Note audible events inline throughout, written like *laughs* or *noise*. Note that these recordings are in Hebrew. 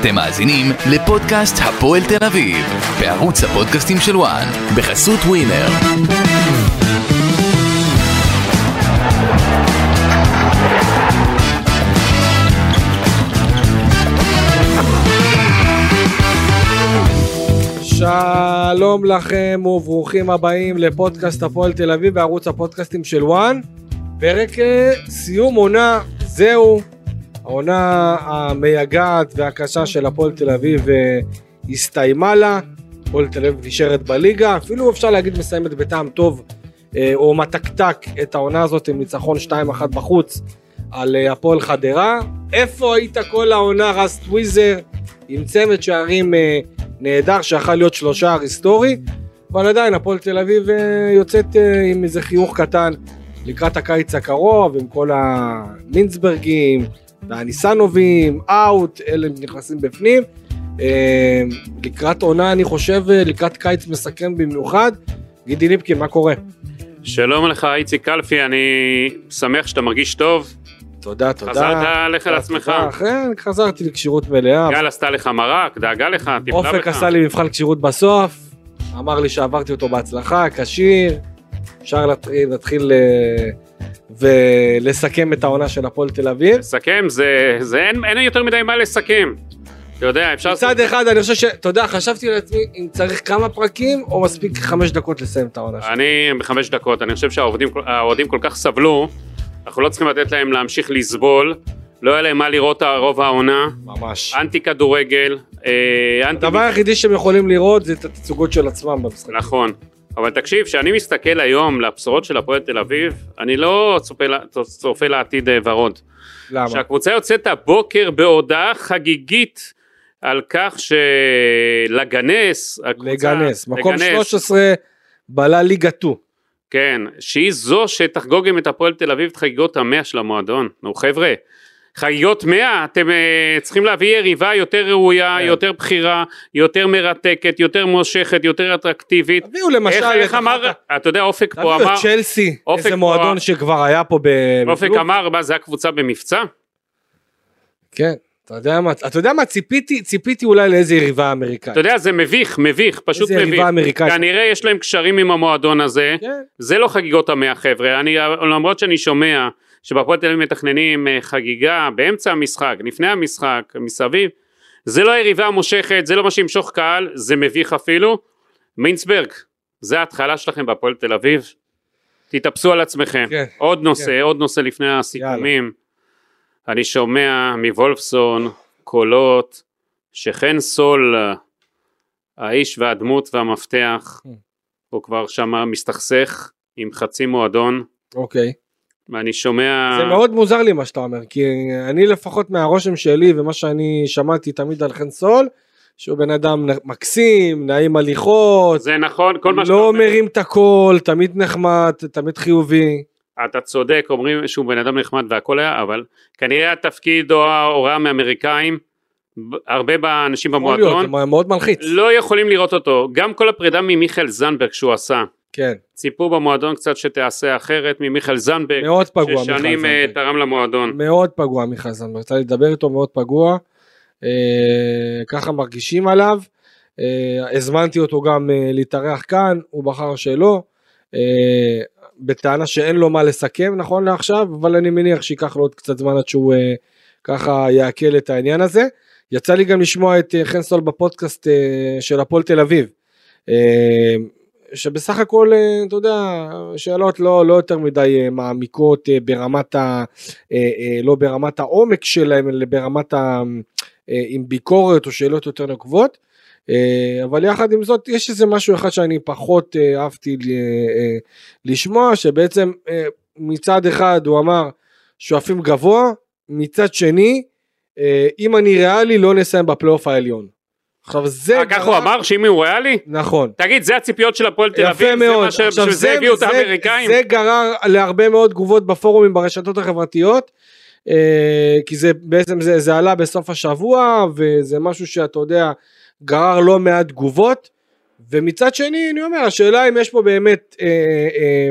אתם מאזינים לפודקאסט הפועל תל אביב, בערוץ הפודקאסטים של וואן, בחסות ווינר. שלום לכם וברוכים הבאים לפודקאסט הפועל תל אביב בערוץ הפודקאסטים של וואן. פרק אה, סיום עונה, זהו. העונה המייגעת והקשה של הפועל תל אביב אה, הסתיימה לה. הפועל תל אביב נשארת בליגה, אפילו אפשר להגיד מסיימת בטעם טוב אה, או מתקתק את העונה הזאת עם ניצחון 2-1 בחוץ על אה, הפועל חדרה. איפה היית כל העונה רס טוויזר עם צמד שערים נהדר שיכול להיות שלושה היסטורי, אבל עדיין הפועל תל אביב יוצאת עם איזה חיוך קטן לקראת הקיץ הקרוב עם כל המינסברגים והניסנובים, אאוט, אלה נכנסים בפנים. אה, לקראת עונה אני חושב, אה, לקראת קיץ מסכם במיוחד. גידי ליפקין, מה קורה? שלום לך איציק קלפי, אני שמח שאתה מרגיש טוב. תודה, תודה. חזרת לך לעצמך. אכן, חזרתי לכשירות מלאה. גל עשתה לך מרק, דאגה לך, טיפלה אופק בך. עשה לי מבחן כשירות בסוף, אמר לי שעברתי אותו בהצלחה, כשיר, אפשר להתחיל, להתחיל אה, ולסכם את העונה של הפועל תל אביב. לסכם, זה, זה אין, אין יותר מדי מה לסכם. אתה יודע, אפשר... מצד אחד אני חושב ש... אתה יודע, חשבתי לעצמי אם צריך כמה פרקים או מספיק חמש דקות לסיים את העונה שלו. אני בחמש דקות, אני חושב שהאוהדים האוהדים כל כך סבלו, אנחנו לא צריכים לתת להם להמשיך לסבול, לא היה להם מה לראות רוב העונה, ממש. אנטי כדורגל, אה, אנטי... הדבר היחידי שהם יכולים לראות זה את התצוגות של עצמם במשחק. נכון. אבל תקשיב, כשאני מסתכל היום לבשורות של הפועל תל אביב, אני לא צופה, צופה לעתיד אה, ורוד. למה? שהקבוצה יוצאת הבוקר בהודעה חגיגית על כך שלגנס, הקבוצה, לגנס, מקום לגנס, 13 בלה ליגה 2. כן, שהיא זו שתחגוג עם את הפועל תל אביב את חגיגות המאה של המועדון. נו חבר'ה, חגיגות מאה, אתם אה, צריכים להביא יריבה יותר ראויה, כן. יותר בכירה, יותר מרתקת, יותר מושכת, יותר אטרקטיבית. תביאו למשל איך, איך אמר, אתה יודע, אופק פה תביאו אמר, את צ'לסי, איזה פה- מועדון שכבר היה פה ב... אופק. אמר, מה זה הקבוצה במבצע? כן, אתה יודע מה, אתה יודע מה, ציפיתי, ציפיתי אולי לאיזה יריבה אמריקאית. אתה יודע, זה מביך, מביך, פשוט איזה מביך. יריבה אמריקאית. כנראה יש להם קשרים עם המועדון הזה. כן. זה לא חגיגות המאה חבר'ה, אני, למרות שאני שומע שבפועל תל אביב מתכננים אה, חגיגה באמצע המשחק, לפני המשחק, מסביב, זה לא היריבה המושכת, זה לא מה שימשוך קהל, זה מביך אפילו. מינסברג, זה ההתחלה שלכם בהפועל תל אביב. תתאפסו על עצמכם. כן, עוד נושא, כן. עוד נושא לפני הסיכומים. אני שומע מוולפסון קולות שחן סול, האיש והדמות והמפתח, Mm. הוא כבר שמה מסתכסך עם חצי מועדון, אוקיי. ואני שומע... זה מאוד מוזר לי מה שאתה אומר, כי אני לפחות מהרושם שלי ומה שאני שמעתי תמיד על חן סול, שהוא בן אדם מקסים, נעים הליכות, זה נכון, כל מה שאתה לא אומר, מרים את הקול, תמיד נחמד, תמיד חיובי. אתה צודק, אומרים שהוא בן אדם נחמד והכל היה, אבל כנראה התפקיד או ההוראה מאמריקאים, ב- הרבה באנשים להיות, במועדון, מאוד מלחיץ. לא יכולים לראות אותו. גם כל הפרידה ממיכאל זנדברג שהוא עשה, כן, ציפו במועדון קצת שתעשה אחרת ממיכאל זנדברג, מאוד פגוע ששנים אה, זנדברג. תרם למועדון. מאוד פגוע מיכל זנדברג, יצא לי לדבר איתו מאוד פגוע, אה, ככה מרגישים עליו, אה, הזמנתי אותו גם אה, להתארח כאן, הוא בחר שלא, אה, בטענה שאין לו מה לסכם נכון לעכשיו, אבל אני מניח שייקח לו עוד קצת זמן עד שהוא אה, ככה יעכל את העניין הזה. יצא לי גם לשמוע את אה, חן סול בפודקאסט אה, של הפועל תל אביב. שבסך הכל, אה, אתה יודע, שאלות לא, לא יותר מדי אה, מעמיקות אה, ברמת ה... לא ברמת העומק שלהם, אלא ברמת ה... עם ביקורת או שאלות יותר נוקבות. אבל יחד עם זאת, יש איזה משהו אחד שאני פחות אה, אהבתי אה, לשמוע, שבעצם מצד אחד הוא אמר שואפים גבוה, מצד שני, אם אני ריאלי לא נסיים בפלייאוף העליון. עכשיו זה... אה, ככה הוא אמר שאם הוא ריאלי? נכון. תגיד, זה הציפיות של הפועל תל אביב? יפה מאוד. זה מה שבשביל זה הביאו את האמריקאים? זה גרר להרבה מאוד תגובות בפורומים ברשתות החברתיות. אה, כי זה בעצם זה, זה עלה בסוף השבוע וזה משהו שאתה יודע גרר לא מעט תגובות ומצד שני אני אומר השאלה אם יש פה באמת אה, אה,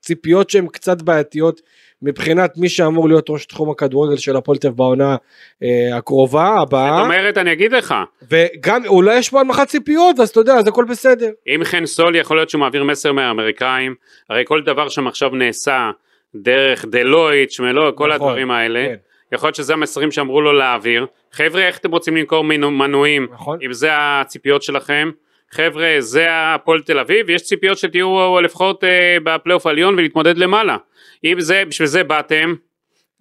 ציפיות שהן קצת בעייתיות מבחינת מי שאמור להיות ראש תחום הכדורגל של הפועל תל בעונה אה, הקרובה, זאת הבאה, אומרת, אני אגיד לך, וגם אולי יש פה הנמכת ציפיות, אז אתה יודע, אז הכל בסדר. אם חן סול יכול להיות שהוא מעביר מסר מהאמריקאים, הרי כל דבר שם עכשיו נעשה דרך דלויט, שמלו, כל נכון, הדברים האלה, כן. יכול להיות שזה המסרים שאמרו לו להעביר. חבר'ה, איך אתם רוצים למכור מנו- מנויים, נכון. אם זה הציפיות שלכם? חבר'ה, זה הפועל תל אביב, יש ציפיות שתהיו לפחות אה, בפלייאוף העליון ולהתמודד למעלה. אם זה, בשביל זה באתם,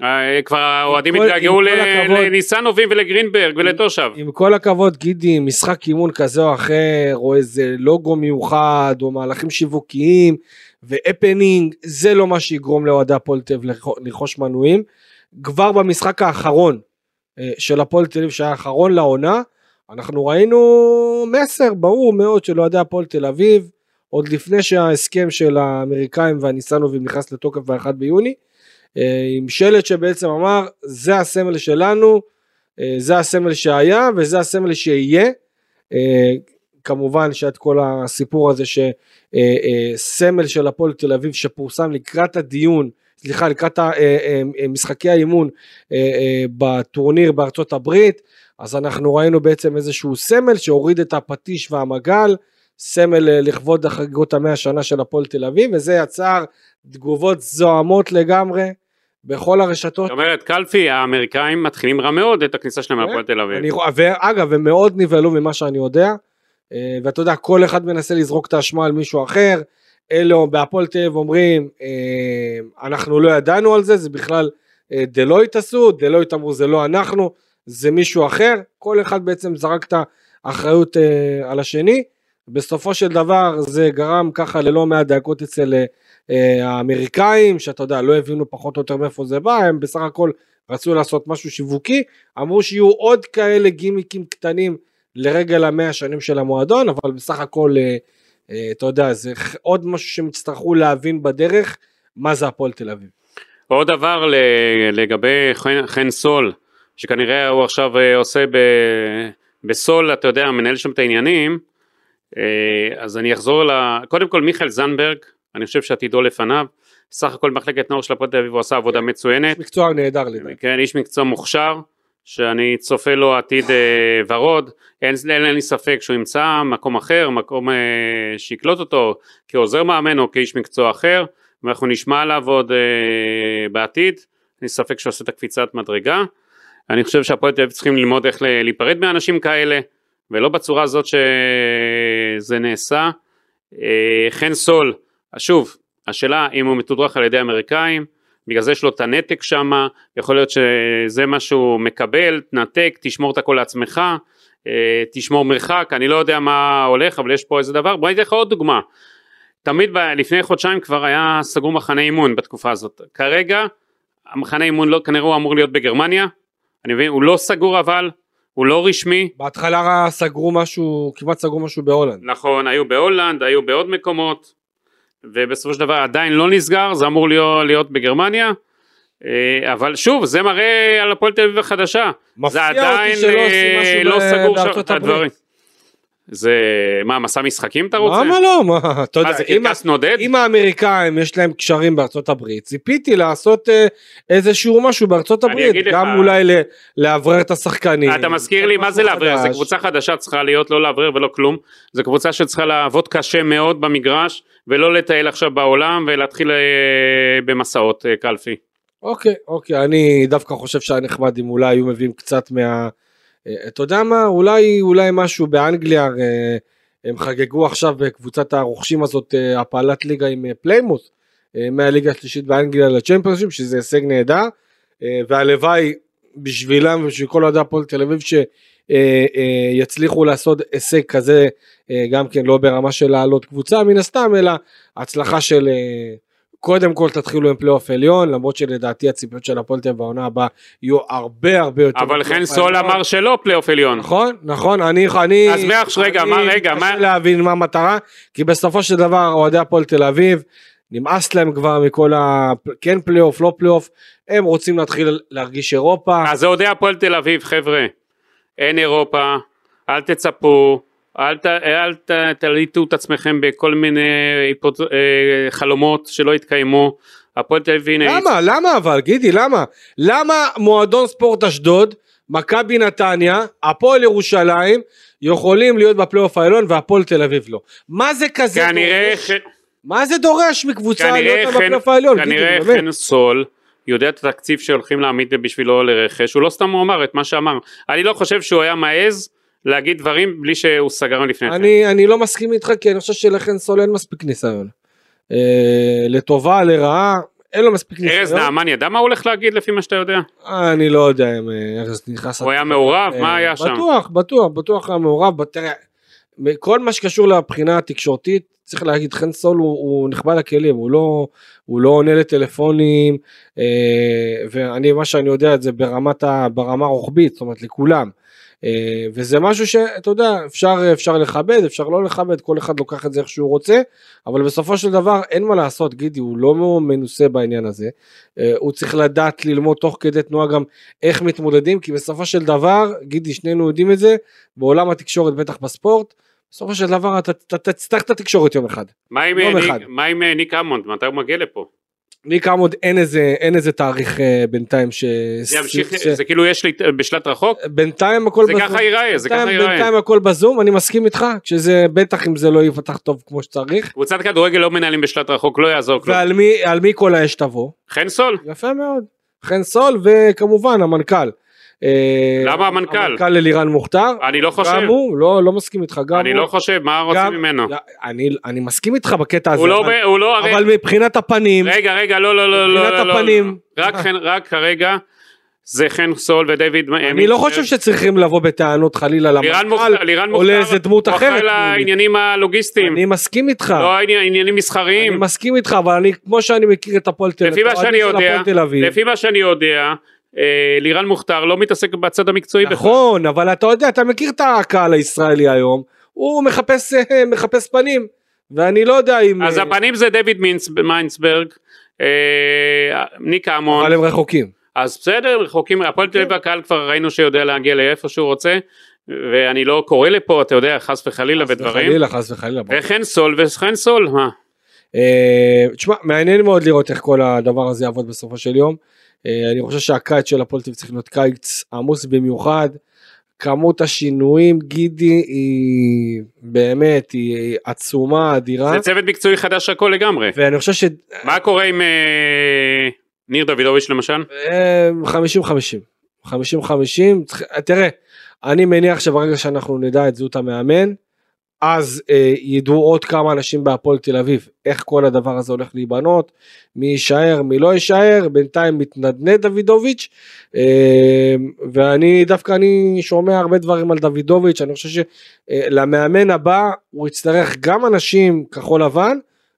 אה, כבר האוהדים התגעגעו לניסנובים ולגרינברג ולתושב. עם כל הכבוד גידי משחק אימון כזה או אחר או איזה לוגו מיוחד או מהלכים שיווקיים והפנינג זה לא מה שיגרום לאוהדי הפועל תל אביב לרכוש מנויים. כבר במשחק האחרון אה, של הפועל תל אביב שהיה האחרון לעונה אנחנו ראינו מסר ברור מאוד של אוהדי הפועל תל אביב עוד לפני שההסכם של האמריקאים והניסנובים נכנס לתוקף ב-1 ביוני אה, עם שלט שבעצם אמר זה הסמל שלנו אה, זה הסמל שהיה וזה הסמל שיהיה. אה, כמובן שאת כל הסיפור הזה שסמל של הפועל תל אביב שפורסם לקראת הדיון, סליחה, לקראת משחקי האימון בטורניר בארצות הברית, אז אנחנו ראינו בעצם איזשהו סמל שהוריד את הפטיש והמגל, סמל אה, לכבוד החגיגות המאה שנה של הפועל תל אביב, וזה יצר תגובות זוהמות לגמרי בכל הרשתות. זאת אומרת, קלפי, האמריקאים מתחילים רע מאוד את הכניסה שלהם להפועל תל אביב. אני, ואגב, הם מאוד נבהלו ממה שאני יודע, אה, ואתה יודע, כל אחד מנסה לזרוק את האשמה על מישהו אחר, אלו בהפועל תל אביב אומרים, אה, אנחנו לא ידענו על זה, זה בכלל דלויט עשו, דלויט אמרו זה לא אנחנו, זה מישהו אחר, כל אחד בעצם זרק את האחריות על השני, בסופו של דבר זה גרם ככה ללא מעט דאגות אצל אה, האמריקאים, שאתה יודע, לא הבינו פחות או יותר מאיפה זה בא, הם בסך הכל רצו לעשות משהו שיווקי, אמרו שיהיו עוד כאלה גימיקים קטנים לרגל המאה שנים של המועדון, אבל בסך הכל, אה, אה, אתה יודע, זה עוד משהו שהם יצטרכו להבין בדרך, מה זה הפועל תל אביב. עוד דבר לגבי חן, חן סול, שכנראה הוא עכשיו עושה ב, בסול, אתה יודע, מנהל שם את העניינים, אז אני אחזור ל... קודם כל מיכאל זנברג, אני חושב שעתידו לפניו, סך הכל מחלקת נוער של הפועל תל אביב הוא עשה עבודה מצוינת, מקצוע נהדר לדעתי. כן, איש מקצוע מוכשר, שאני צופה לו עתיד אה, ורוד, אין, אין, אין לי ספק שהוא ימצא מקום אחר, מקום אה, שיקלוט אותו כעוזר מאמן או כאיש מקצוע אחר, ואנחנו נשמע עליו עוד אה, בעתיד, אין לי ספק שהוא עושה את הקפיצת מדרגה. אני חושב שהפועל תל אביב צריכים ללמוד איך להיפרד מאנשים כאלה, ולא בצורה הזאת שזה נעשה. אה, חן סול, שוב, השאלה אם הוא מתודרך על ידי האמריקאים, בגלל זה יש לו את הנתק שמה, יכול להיות שזה מה שהוא מקבל, תנתק, תשמור את הכל לעצמך, אה, תשמור מרחק, אני לא יודע מה הולך, אבל יש פה איזה דבר, בוא אני אתן לך עוד דוגמה. תמיד ב- לפני חודשיים כבר היה סגור מחנה אימון בתקופה הזאת, כרגע המחנה אימון לא, כנראה הוא אמור להיות בגרמניה, אני מבין, הוא לא סגור אבל, הוא לא רשמי, בהתחלה סגרו משהו, כמעט סגרו משהו בהולנד. נכון, היו בהולנד, היו בעוד מקומות, ובסופו של דבר עדיין לא נסגר, זה אמור להיות, להיות בגרמניה, אה, אבל שוב, זה מראה על הפועל תל אביב החדשה. מפתיע זה אותי שלא אה, עושים משהו לא ב- סגור בארצות את הדברים. זה, מה, מסע משחקים אתה רוצה? למה לא? מה, אתה יודע, זה אם- קרקס נודד? אם האמריקאים יש להם קשרים בארצות הברית, ציפיתי לעשות אה, איזשהו משהו בארצות הברית, אגיד לך- גם אולי ל- לאוורר את השחקנים. אתה מזכיר לי מה זה לאוורר, זה. קבוצה חדשה צריכה להיות לא לאוורר ולא כלום, זה קבוצה שצריכה לעבוד קשה מאוד במגרש ולא לטייל עכשיו בעולם ולהתחיל אה, במסעות אה, קלפי. אוקיי, אוקיי, אני דווקא חושב שהיה נחמד אם אולי היו מביאים קצת מה... אה, אתה יודע מה, אולי, אולי משהו באנגליה, אה, הם חגגו עכשיו בקבוצת הרוכשים הזאת אה, העלאת ליגה עם אה, פליימוס, אה, מהליגה השלישית באנגליה לצ'מפיונשיפ, שזה הישג נהדר, אה, והלוואי בשבילם ובשביל כל אוהדי הפועל תל אביב שיצליחו לעשות הישג כזה, אה, גם כן לא ברמה של לעלות קבוצה מן הסתם, אלא הצלחה של... קודם כל תתחילו עם פלייאוף עליון למרות שלדעתי הציפיות של הפועל תל בעונה הבאה יהיו הרבה הרבה יותר. אבל חן סול. אמר שלא פלייאוף עליון. נכון נכון אני אני אז מעכשיו, רגע, מה, רגע, מה- קשה להבין מה המטרה כי בסופו של דבר אוהדי הפועל תל אביב נמאס להם כבר מכל ה... כן פלייאוף לא פלייאוף הם רוצים להתחיל להרגיש אירופה. אז אוהדי הפועל תל אביב חבר'ה, אין אירופה, אל תצפו, אל, ת, אל ת, תליטו את עצמכם בכל מיני היפות, אה, חלומות שלא יתקיימו, הפועל תל אביב הנה למה? למה אבל? גידי, למה? למה מועדון ספורט אשדוד, מכבי נתניה, הפועל ירושלים, יכולים להיות בפלייאוף העליון והפועל תל אביב לא? מה זה כזה כנראה דורש? ח- מה זה דורש מקבוצה להיות חן- בפלייאוף העליון? כנראה. חן סול יודע את התקציב שהולכים להעמיד בשבילו לרכש, הוא לא סתם הוא אמר את מה שאמר. אני לא חושב שהוא היה מעז להגיד דברים בלי שהוא סגרם לפני כן. אני, אני לא מסכים איתך כי אני חושב שלחן סול אין מספיק ניסיון. אה, לטובה, לרעה, אין לו מספיק ניסיון. ארז נעמן ידע מה הוא הולך להגיד לפי מה שאתה יודע? אני לא יודע אם אה, ארז נכנס... הוא היה מעורב? מה אה, היה שם? בטוח, בטוח, בטוח היה מעורב. תראה, כל מה שקשור לבחינה התקשורתית, צריך להגיד, חן סול הוא, הוא נכבה לכלים, הוא לא, הוא לא עונה לטלפונים, אה, ואני, מה שאני יודע את זה ברמת ה, ברמה הרוחבית, זאת אומרת לכולם. אה, וזה משהו שאתה יודע, אפשר, אפשר לכבד, אפשר לא לכבד, כל אחד לוקח את זה איך שהוא רוצה, אבל בסופו של דבר אין מה לעשות, גידי, הוא לא מנוסה בעניין הזה. אה, הוא צריך לדעת ללמוד תוך כדי תנועה גם איך מתמודדים, כי בסופו של דבר, גידי, שנינו יודעים את זה, בעולם התקשורת, בטח בספורט, בסופו של דבר אתה תצטרך את התקשורת יום אחד. מה עם יום ניק- אחד. מה עם אה, ניק אמונד? מתי הוא מגיע לפה? ניק עמוד אין איזה, אין איזה תאריך אה, בינתיים ש... זה ימשיך, ש- זה כאילו יש לי בשלט רחוק? בינתיים הכל זה ככה ייראה, זה ככה ייראה. בינתיים הכל בזום, אני מסכים איתך, כשזה בטח אם זה לא יפתח טוב כמו שצריך. קבוצת כדורגל לא מנהלים בשלט רחוק, לא יעזור כלום. ועל מי, מי כל האש תבוא? חן סול? יפה מאוד. חן סול וכמובן המנכ"ל. אה, למה המנכ"ל? המנכ"ל אלירן מוכתר. אני לא חושב. גם הוא, לא, לא מסכים איתך, גם אני הוא. לא חושב, מה רוצים גם- ממנו? לא, אני, אני מסכים איתך בקטע הזה, הוא לא, אבל, הוא לא, הרי... אבל מבחינת הפנים, רגע, רגע, לא, לא, לא, לא, מבחינת לא, לא, הפנים. רק חן, רק כרגע, זה חן סול ודויד... אני לא חושב שצריכים לבוא בטענות חלילה למנכ"ל, או לאיזה דמות הוא אחרת. אחראי לעניינים הלוגיסטיים, אני מסכים איתך, לא העני- עניינים אני מסחריים. מסכים איתך, אבל אני, כמו שאני מכיר את הפועל תל אביב, לפי מה שאני יודע, לירן מוכתר לא מתעסק בצד המקצועי בכלל. נכון, אבל אתה יודע, אתה מכיר את הקהל הישראלי היום, הוא מחפש, אה, מחפש פנים, ואני לא יודע אם... אז אה, הפנים זה דויד מיינסברג, אה, ניק אמון, אבל הם רחוקים. אז בסדר, רחוקים, הפועל תל אביב הקהל כבר ראינו שיודע להגיע לאיפה שהוא רוצה, ואני לא קורא לפה, אתה יודע, חס וחלילה ודברים. חס וחלילה. ברור. וחן סול וחן סול, מה? אה, תשמע, מעניין מאוד לראות איך כל הדבר הזה יעבוד בסופו של יום. אה, אני חושב שהקיץ של הפועל תל צריך להיות קיץ עמוס במיוחד. כמות השינויים, גידי, היא באמת, היא עצומה, אדירה. זה צוות מקצועי חדש הכל לגמרי. ואני חושב ש... מה קורה עם אה, ניר דוידוביץ' למשל? אה, 50-50. 50-50. צריך- תראה, אני מניח שברגע שאנחנו נדע את זהות המאמן, אז אה, ידעו עוד כמה אנשים בהפועל תל אביב איך כל הדבר הזה הולך להיבנות, מי יישאר, מי לא יישאר, בינתיים מתנדנד דוידוביץ', אה, ואני דווקא אני שומע הרבה דברים על דוידוביץ', אני חושב שלמאמן הבא הוא יצטרך גם אנשים כחול לבן,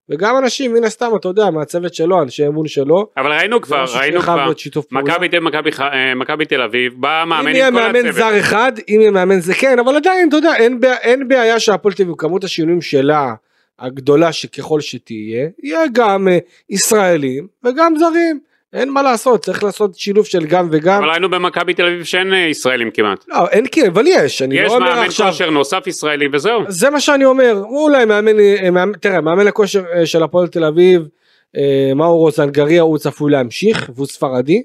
וגם אנשים מן הסתם אתה יודע מהצוות שלו אנשי אמון שלו. אבל ראינו כבר, ראינו כבר. מכבי תל- מכבי אה, מכבי תל אביב, בא מאמן אם יהיה עם כל מאמן הצוות. זר אחד, אם יהיה מאמן זה כן, אבל עדיין, אתה יודע, אין, בעיה- אין בעיה שהפועל תל אביב, כמות השינויים שלה, הגדולה שככל שתהיה, יהיה גם אה, ישראלים וגם זרים. אין מה לעשות, צריך לעשות שילוב של גם וגם. אבל ראינו במכבי תל אביב שאין אה, ישראלים כמעט. לא, אין כי, אבל יש, אני יש לא אומר מאמן עכשיו. כושר נוסף ישראלי וזהו. זה מה שאני אומר, הוא אולי מאמן, אה, מאמן תראה, מאמן הכושר אה, של הפועל תל אביב, אה, מאור רוזנגריה, הוא צפוי להמשיך, והוא ספרדי,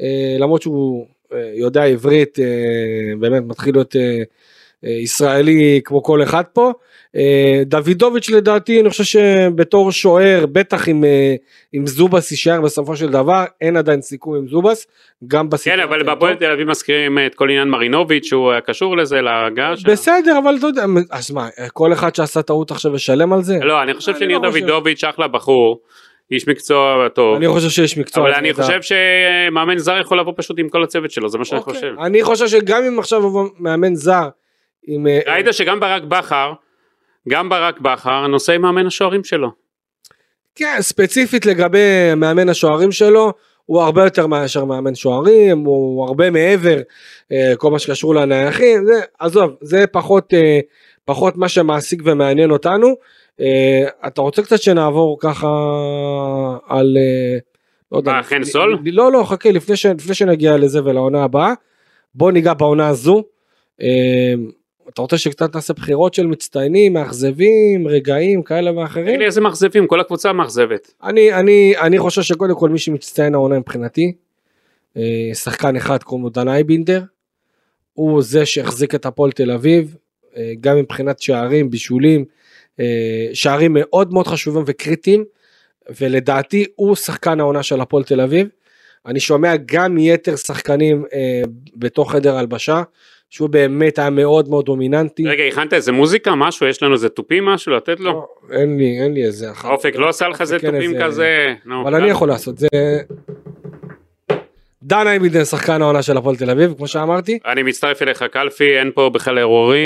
אה, למרות שהוא אה, יודע עברית, אה, באמת מתחיל להיות אה, אה, ישראלי כמו כל אחד פה. אה, דוידוביץ' לדעתי, אני חושב שבתור שוער, בטח אם, אה, אם זובס יישאר בסופו של דבר, אין עדיין סיכום עם זובס, גם כן, בסיטואציה אבל. בהפועל תל אביב מזכירים את כל עניין מרינוביץ' שהוא היה קשור לזה, להגעה שם. בסדר, אבל אתה יודע, אז מה, כל אחד שעשה טעות עכשיו ישלם על זה? לא, אני חושב שניר לא. דוידוביץ' אחלה בחור, איש מקצוע טוב, אני חושב שיש מקצוע. אבל אני. חושב שמאמן זר יכול לבוא פשוט עם כל הצוות שלו, זה מה שאני אוקיי. חושב. אני חושב שגם אם עכשיו יבוא מאמן זר, עם... אה, ראית שגם ברק בכר, גם ברק בכר נושא עם מאמן השוערים שלו. כן, ספציפית לגבי מאמן השוערים שלו, הוא הרבה יותר מאשר מאמן שוערים, הוא הרבה מעבר, אה, כל מה שקשור לנייחים, זה, עזוב, זה פחות, אה, פחות מה שמעסיק ומעניין אותנו. אה, אתה רוצה קצת שנעבור ככה על... אה, לא יודע, מה, חן סול? לא, לא, חכה, לפני, ש, לפני שנגיע לזה ולעונה הבאה, בוא ניגע בעונה הזו. אתה רוצה שקצת נעשה בחירות של מצטיינים, מאכזבים, רגעים כאלה ואחרים? תגיד לי איזה מאכזבים, כל הקבוצה מאכזבת. אני, אני, אני חושב שקודם כל מי שמצטיין העונה מבחינתי, אה, שחקן אחד קוראים לו דן אייבינדר, הוא זה שהחזיק את הפועל תל אביב, אה, גם מבחינת שערים, בישולים, אה, שערים מאוד מאוד חשובים וקריטיים, ולדעתי הוא שחקן העונה של הפועל תל אביב. אני שומע גם מיתר שחקנים בתוך חדר הלבשה, שהוא באמת היה מאוד מאוד דומיננטי. רגע, הכנת איזה מוזיקה, משהו? יש לנו איזה תופים משהו לתת לו? לא, אין לי, אין לי איזה אחת. אופק לא עשה לך איזה כן, תופים כזה? אבל אני יכול לעשות, זה... דן אייבינדן שחקן העונה של הפועל תל אביב, כמו שאמרתי. אני מצטרף אליך קלפי, אין פה בכלל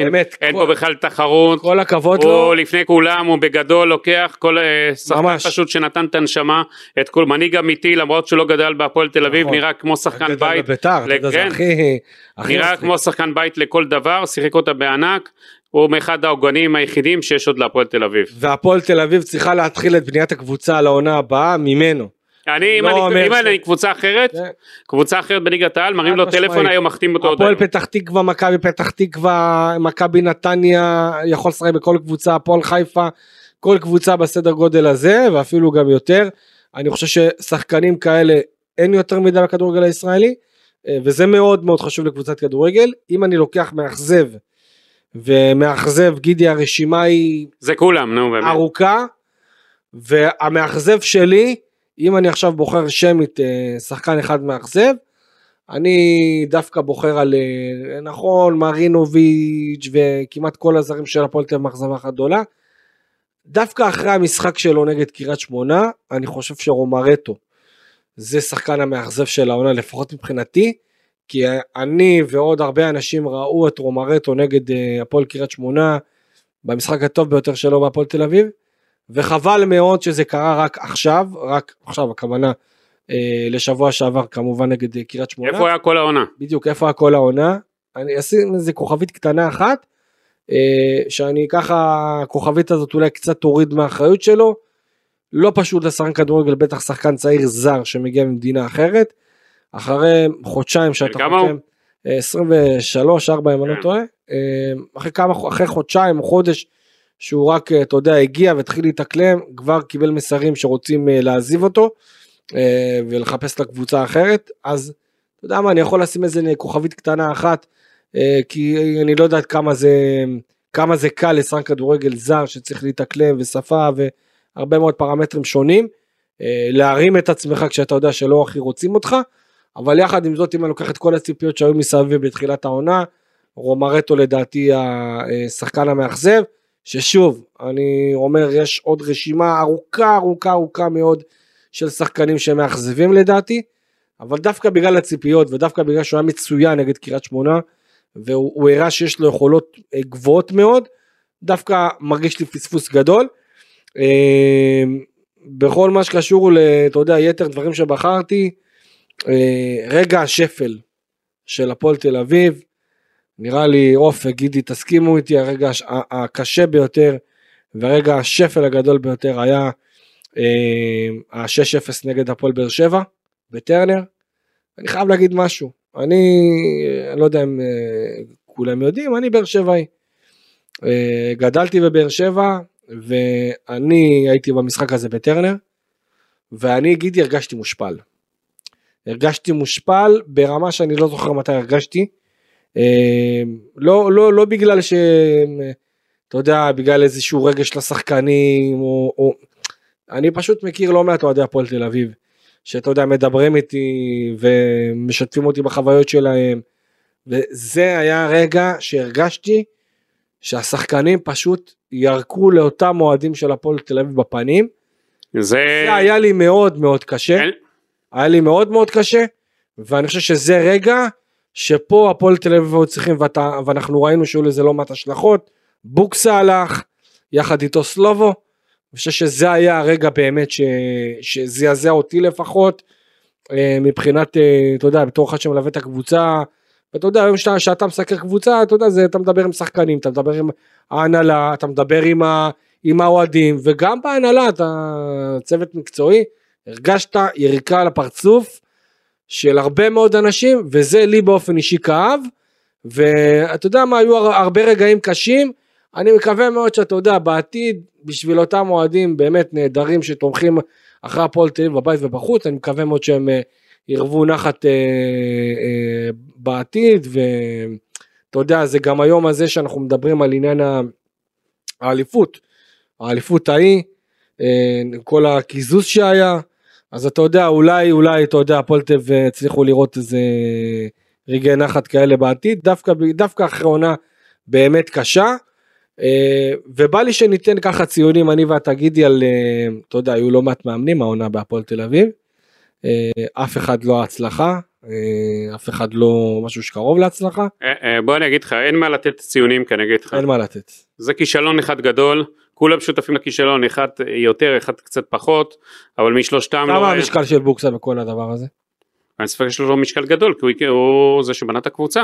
באמת, אין כל- פה בכלל תחרות. כל הכבוד לו. הוא לפני כולם, הוא בגדול לוקח כל אה, שחקן ממש. פשוט שנתן את הנשמה, את כל מנהיג אמיתי למרות שהוא לא גדל בהפועל תל אביב, נכון. נראה כמו שחקן בית, בביתר, יודע, זה. הכי... הכי נראה מצחיק. כמו שחקן בית לכל דבר, שיחק אותה בענק, הוא מאחד העוגנים היחידים שיש עוד להפועל תל אביב. והפועל תל אביב צריכה להתחיל את בניית הקבוצה לעונה הבאה ממנו. אני, אם לא אני- אם אני קבוצה אחרת, זה- קבוצה אחרת בליגת העל, מרים לו. טלפון היום, מחתים אותו הפועל. פתח תקווה, מכבי פתח תקווה, מכבי נתניה, יכול לשחק בכל קבוצה, הפועל חיפה, כל קבוצה בסדר גודל הזה, ואפילו גם יותר. אני חושב ששחקנים כאלה אין יותר מדי בכדורגל הישראלי, אה, וזה מאוד מאוד חשוב לקבוצת כדורגל. אם אני לוקח מאכזב, ומאכזב, גידי, הרשימה היא זה כולם, נו באמת. ארוכה, והמאכזב שלי, אם אני עכשיו בוחר שמית אה, שחקן אחד מאכזב, אני דווקא בוחר על, אה, נכון, מרינוביץ' וכמעט כל הזרים של הפועל תל אביב מאכזבה אחת גדולה. דווקא אחרי המשחק שלו נגד קריית שמונה, אני חושב שרומרטו זה שחקן המאכזב של העונה, לפחות מבחינתי, כי אני ועוד הרבה אנשים ראו את רומרטו נגד אה, הפועל קריית שמונה במשחק הטוב ביותר שלו בהפועל תל אביב, וחבל מאוד שזה קרה רק עכשיו, רק עכשיו הכוונה אה, לשבוע שעבר כמובן נגד אה, קריית שמונה. איפה היה כל העונה? בדיוק איפה הכל העונה. אני אשים איזה כוכבית קטנה אחת, אה, שאני ככה, הכוכבית הזאת אולי קצת תוריד מהאחריות שלו. לא פשוט לשחקן כדורגל, בטח שחקן צעיר זר שמגיע ממדינה אחרת. אחרי חודשיים שאתה? חותם, אה, 23, 4 אם אני לא כן. טועה, אה, אחרי כמה, אחרי חודשיים או חודש שהוא רק, אה, אתה יודע, הגיע והתחיל להתאקלם, כבר קיבל מסרים שרוצים אה, להעזיב אותו אה, ולחפש לקבוצה אחרת, אז אתה יודע מה, אני יכול לשים איזה כוכבית קטנה אחת, כי אני לא יודע עד כמה זה, כמה זה קל לשחקן כדורגל זר שצריך להתאקלם ושפה והרבה מאוד פרמטרים שונים, להרים את עצמך כשאתה יודע שלא הכי רוצים אותך, אבל יחד עם זאת אם אני לוקח את כל הציפיות שהיו מסביב בתחילת העונה, רומרטו לדעתי השחקן המאכזב, ששוב, אני אומר יש עוד רשימה ארוכה ארוכה ארוכה מאוד של שחקנים שמאכזבים לדעתי, אבל דווקא בגלל הציפיות ודווקא בגלל שהוא היה מצוין נגד קריית שמונה, והוא הוא הראה שיש לו יכולות אה, גבוהות מאוד, דווקא מרגיש לי פספוס גדול. אה, בכל מה שקשור ל... אתה יודע, יתר דברים שבחרתי, אה, רגע השפל של הפועל תל אביב, נראה לי עוף וגידי תסכימו איתי, הרגע הקשה ביותר והרגע השפל הגדול ביותר היה אה, ה-6-0 נגד הפועל באר שבע בטרנר. אני חייב להגיד משהו, אני אה, לא יודע אם אה, כולם יודעים, אני באר שבעי. אה, גדלתי בבאר שבע ואני הייתי במשחק הזה בטרנר ואני גידי הרגשתי מושפל. הרגשתי מושפל ברמה שאני לא זוכר מתי הרגשתי. אה, לא, לא, לא בגלל ש... אתה יודע, בגלל איזשהו רגש לשחקנים, או, או... אני פשוט מכיר לא מעט אוהדי הפועל תל אביב, שאתה יודע, מדברים איתי ומשתפים אותי בחוויות שלהם, וזה היה רגע שהרגשתי שהשחקנים פשוט ירקו לאותם אוהדים של הפועל תל אביב בפנים. זה... זה היה לי מאוד מאוד קשה. אין- היה לי מאוד מאוד קשה, ואני חושב שזה רגע שפה הפועל תל אביב היו צריכים, ואתה, ואנחנו ראינו שהיו לזה לא מעט השלכות, בוקסה הלך, יחד איתו סלובו, אני חושב שזה היה הרגע באמת ש, שזעזע אותי לפחות, אה, מבחינת, אה, אתה יודע, בתור אחד שמלווה את הקבוצה, ואתה יודע, היום שאתה, שאתה מסקר קבוצה, אתה יודע, זה, אתה מדבר עם שחקנים, אתה מדבר עם ההנהלה, אתה מדבר עם, ה, עם האוהדים, וגם בהנהלה, אתה צוות מקצועי, הרגשת יריקה על הפרצוף של הרבה מאוד אנשים, וזה לי באופן אישי כאב, ואתה יודע מה, היו הר- הרבה רגעים קשים, אני מקווה מאוד שאתה יודע, בעתיד, בשביל אותם אוהדים באמת נהדרים שתומכים אחרי הפועל תל אביב בבית ובחוץ, אני מקווה מאוד שהם אה, ירוו נחת אה, אה, בעתיד, ואתה יודע, זה גם היום הזה שאנחנו מדברים על עניין האליפות, האליפות ההיא, אה, כל הקיזוז שהיה, אז אתה יודע, אולי, אולי, אתה יודע, הפועל תל אביב הצליחו לראות איזה רגעי נחת כאלה בעתיד, דווקא, דווקא אחרי עונה באמת קשה. אה, ובא לי שניתן ככה ציונים, אני ואתה גידי על, אה, אתה יודע, היו לא מעט מאמנים העונה בהפועל תל אביב. אה, אף אחד לא הצלחה, אף אחד לא משהו שקרוב להצלחה, בוא אני אגיד לך, אין מה לתת ציונים כי אני אגיד לך. אין מה לתת. זה כישלון אחד גדול, כולם שותפים לכישלון, אחד יותר, אחד קצת פחות, אבל משלושתם לא... כמה היה- המשקל של בוקסה בכל הדבר הזה? אין ספק שיש לו משקל גדול, כי הוא, הוא זה שבנה את הקבוצה.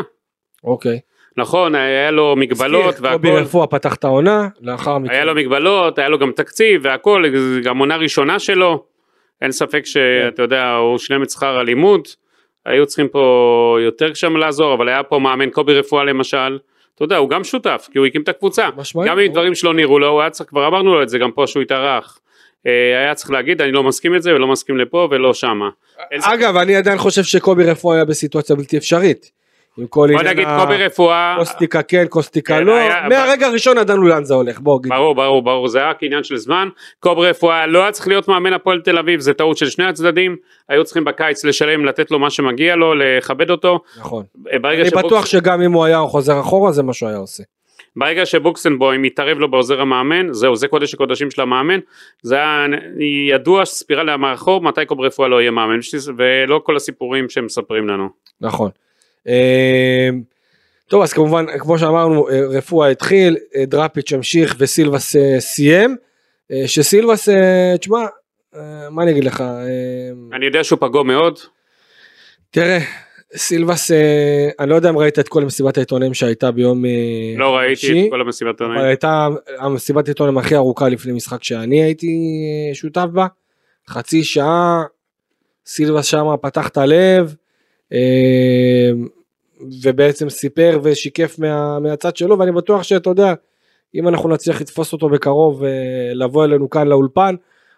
אוקיי. נכון, היה לו מגבלות הזכיר, קובי והכל, רפואה פתח את העונה, לאחר מכן. היה לו מגבלות, היה לו גם תקציב והכל, גם עונה ראשונה שלו, אין ספק כן. שאתה יודע, הוא שילם את שכר הלימוד, היו צריכים פה יותר שם לעזור, אבל היה פה מאמן קובי רפואה למשל, אתה יודע, הוא גם שותף, כי הוא הקים את הקבוצה, משמעית. גם אם דברים שלא נראו לו, הוא היה צריך, כבר אמרנו לו את זה גם פה שהוא התארח. אה, היה צריך להגיד אני לא מסכים את זה ולא מסכים לפה ולא שמה. אגב, אני עדיין חושב שקובי רפואה היה בסיטואציה בלתי אפשרית. עם כל בוא עניין נגיד ה- קובי רפואה, קוסטיקה כן, קוסטיקה כן, לא, מהרגע הראשון ידענו לאן זה הולך, בוא. ברור ברור ברור זה רק עניין של זמן קובי רפואה לא היה צריך להיות מאמן הפועל תל אביב זה טעות של שני הצדדים היו צריכים בקיץ לשלם לתת לו מה שמגיע לו לכבד אותו נכון. ברגע אני בטוח שגם אם הוא היה חוזר אחורה זה מה שהוא היה עושה. ברגע שבוקסנבוים מתערב לו בעוזר המאמן זהו זה קודש הקודשים של המאמן זה היה ידוע ספירה למאחור מתי קובי רפואה לא יהיה מאמן ולא כל הסיפורים שהם מספרים לנו. נכון. אמ, טוב אז כמובן כמו שאמרנו אה, רפואה התחיל, אה, דראפיץ' המשיך וסילבס אה, סיים. שסילבס, תשמע, מה אני אגיד לך, אה, אני יודע שהוא פגוע מאוד תראה, סילבס, אני לא יודע אם ראית את כל מסיבת העיתונאים שהייתה ביום לא ראיתי חמישי, את כל המסיבת אבל עונאים. הייתה המסיבת העיתונאים הכי ארוכה לפני משחק שאני הייתי שותף בה, חצי שעה, סילבס שמה פתח את הלב, ובעצם סיפר ושיקף מה, מהצד שלו, ואני בטוח שאתה יודע, אם אנחנו נצליח לתפוס אותו בקרוב ולבוא אלינו כאן לאולפן,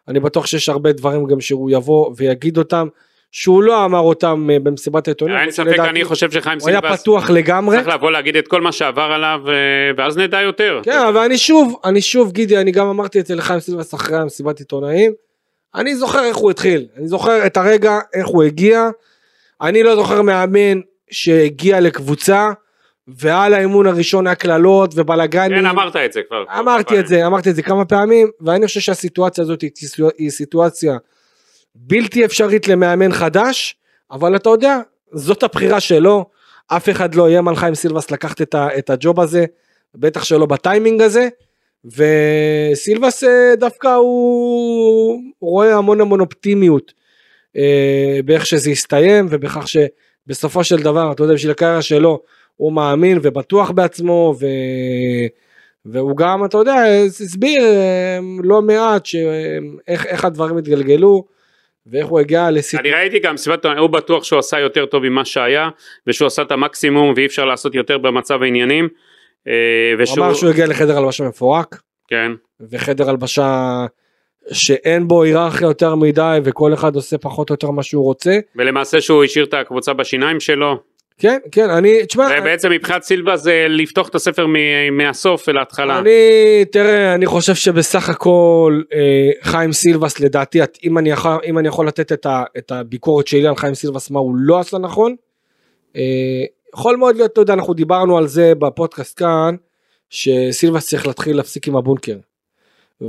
אני בטוח שיש הרבה דברים גם שהוא יבוא ויגיד אותם, שהוא לא אמר אותם אה, במסיבת העיתונאים, אין ספק אני חושב שחיים הוא היה סילבס פתוח לגמרי. צריך לבוא להגיד את כל מה שעבר עליו אה, ואז נדע יותר. כן, אבל אני שוב, אני שוב, גידי, אני גם אמרתי את זה לחיים סילבס אחרי המסיבת עיתונאים. אני זוכר איך הוא התחיל, אני זוכר את הרגע, איך הוא הגיע. אני לא זוכר מאמן שהגיע לקבוצה, ועל האימון הראשון היה קללות ובלאגנים. כן אמרת את זה כבר. אמרתי את זה, אמרתי את זה כמה פעמים, ואני חושב שהסיטואציה הזאת היא סיטואציה- היא סיטואציה בלתי אפשרית למאמן חדש, אבל אתה יודע, זאת הבחירה שלו, אף אחד לא איים על חיים סילבס לקחת את, ה, את הג'וב הזה, בטח שלא בטיימינג הזה, וסילבס אה, דווקא הוא רואה המון המון אופטימיות באיך שזה הסתיים ובכך שבסופו של דבר, אתה יודע, בשביל הקריירה שלו, הוא מאמין ובטוח בעצמו ו... והוא גם אתה יודע הסביר אה, לא מעט שאיך איך הדברים התגלגלו ואיך הוא הגיע לסיט... אני ראיתי גם עונאים, הוא בטוח שהוא עשה יותר טוב ממה שהיה ושהוא עשה את המקסימום ואי אפשר לעשות יותר במצב העניינים. אה, הוא ושהוא, אמר שהוא הגיע לחדר הלבשה מפורק כן, וחדר הלבשה שאין בו היררכיה יותר מדי וכל אחד עושה פחות או יותר מה שהוא רוצה. ולמעשה שהוא השאיר את הקבוצה בשיניים שלו כן כן אני תשמע ובעצם מבחינת סילבה זה לפתוח את הספר מ- מהסוף להתחלה. אני תראה אני חושב שבסך הכל אה, חיים סילבס לדעתי את- אם אני יכול אם אני יכול לתת את, ה, את הביקורת שלי על חיים סילבס מה הוא לא עשה נכון. אה, יכול מאוד להיות אתה יודע אנחנו דיברנו על זה בפודקאסט כאן שסילבס צריך להתחיל להפסיק עם הבונקר.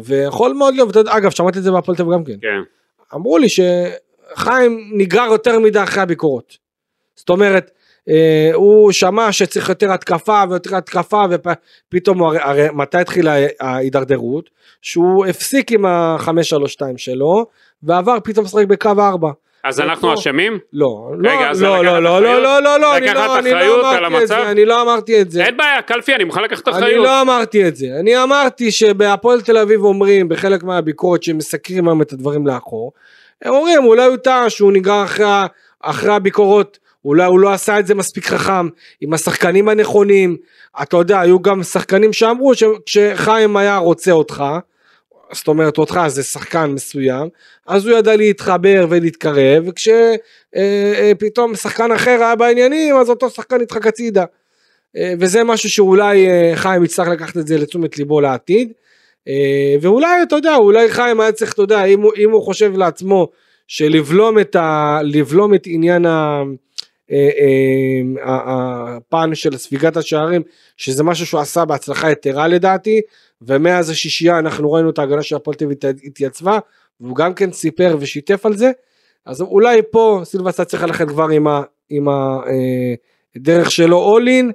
ויכול מאוד להיות אגב שמעתי את זה בהפועל תל אביב גם כן. כן. אמרו לי שחיים נגרר יותר מדי אחרי הביקורות. זאת אומרת, אה, הוא שמע שצריך יותר התקפה ויותר התקפה ופתאום הרי, הרי מתי התחילה ההידרדרות? שהוא הפסיק עם ה-532 שלו ועבר פתאום לשחק בקו 4. אז אנחנו. אשמים? לא, לא, לא, לקחת לא, לא, אחריות? לא, לא, לא, אני לא, אני לא אמרתי את? זה, אני לא אמרתי את זה. אין בעיה קלפי אני מוכן לקחת אני אחריות. לא אמרתי את זה, אני אמרתי שבהפועל תל אביב אומרים בחלק מהביקורת שהם מסקרים היום את הדברים לאחור, הם אומרים אולי הוא טעה שהוא נגרר אחרי הביקורות, אולי הוא לא עשה את זה מספיק חכם, עם השחקנים הנכונים, אתה יודע, היו גם שחקנים שאמרו שכשחיים היה רוצה אותך, זאת אומרת אותך זה שחקן מסוים, אז הוא ידע להתחבר ולהתקרב, וכשפתאום אה, שחקן אחר היה בעניינים, אז אותו שחקן נדחק הצידה. אה, וזה משהו שאולי אה, חיים יצטרך לקחת את זה לתשומת ליבו לעתיד. ואולי, אתה יודע, אולי חיים היה צריך, אתה יודע, אם הוא, אם הוא חושב לעצמו שלבלום את, ה, את עניין ה... הפן של ספיגת השערים שזה משהו שהוא עשה בהצלחה יתרה לדעתי ומאז השישייה אנחנו ראינו את ההגנה של הפועל תל התייצבה והוא גם כן סיפר ושיתף על זה. אז אולי פה סילבס צריך ללכת כבר עם, הדרך שלו אול אין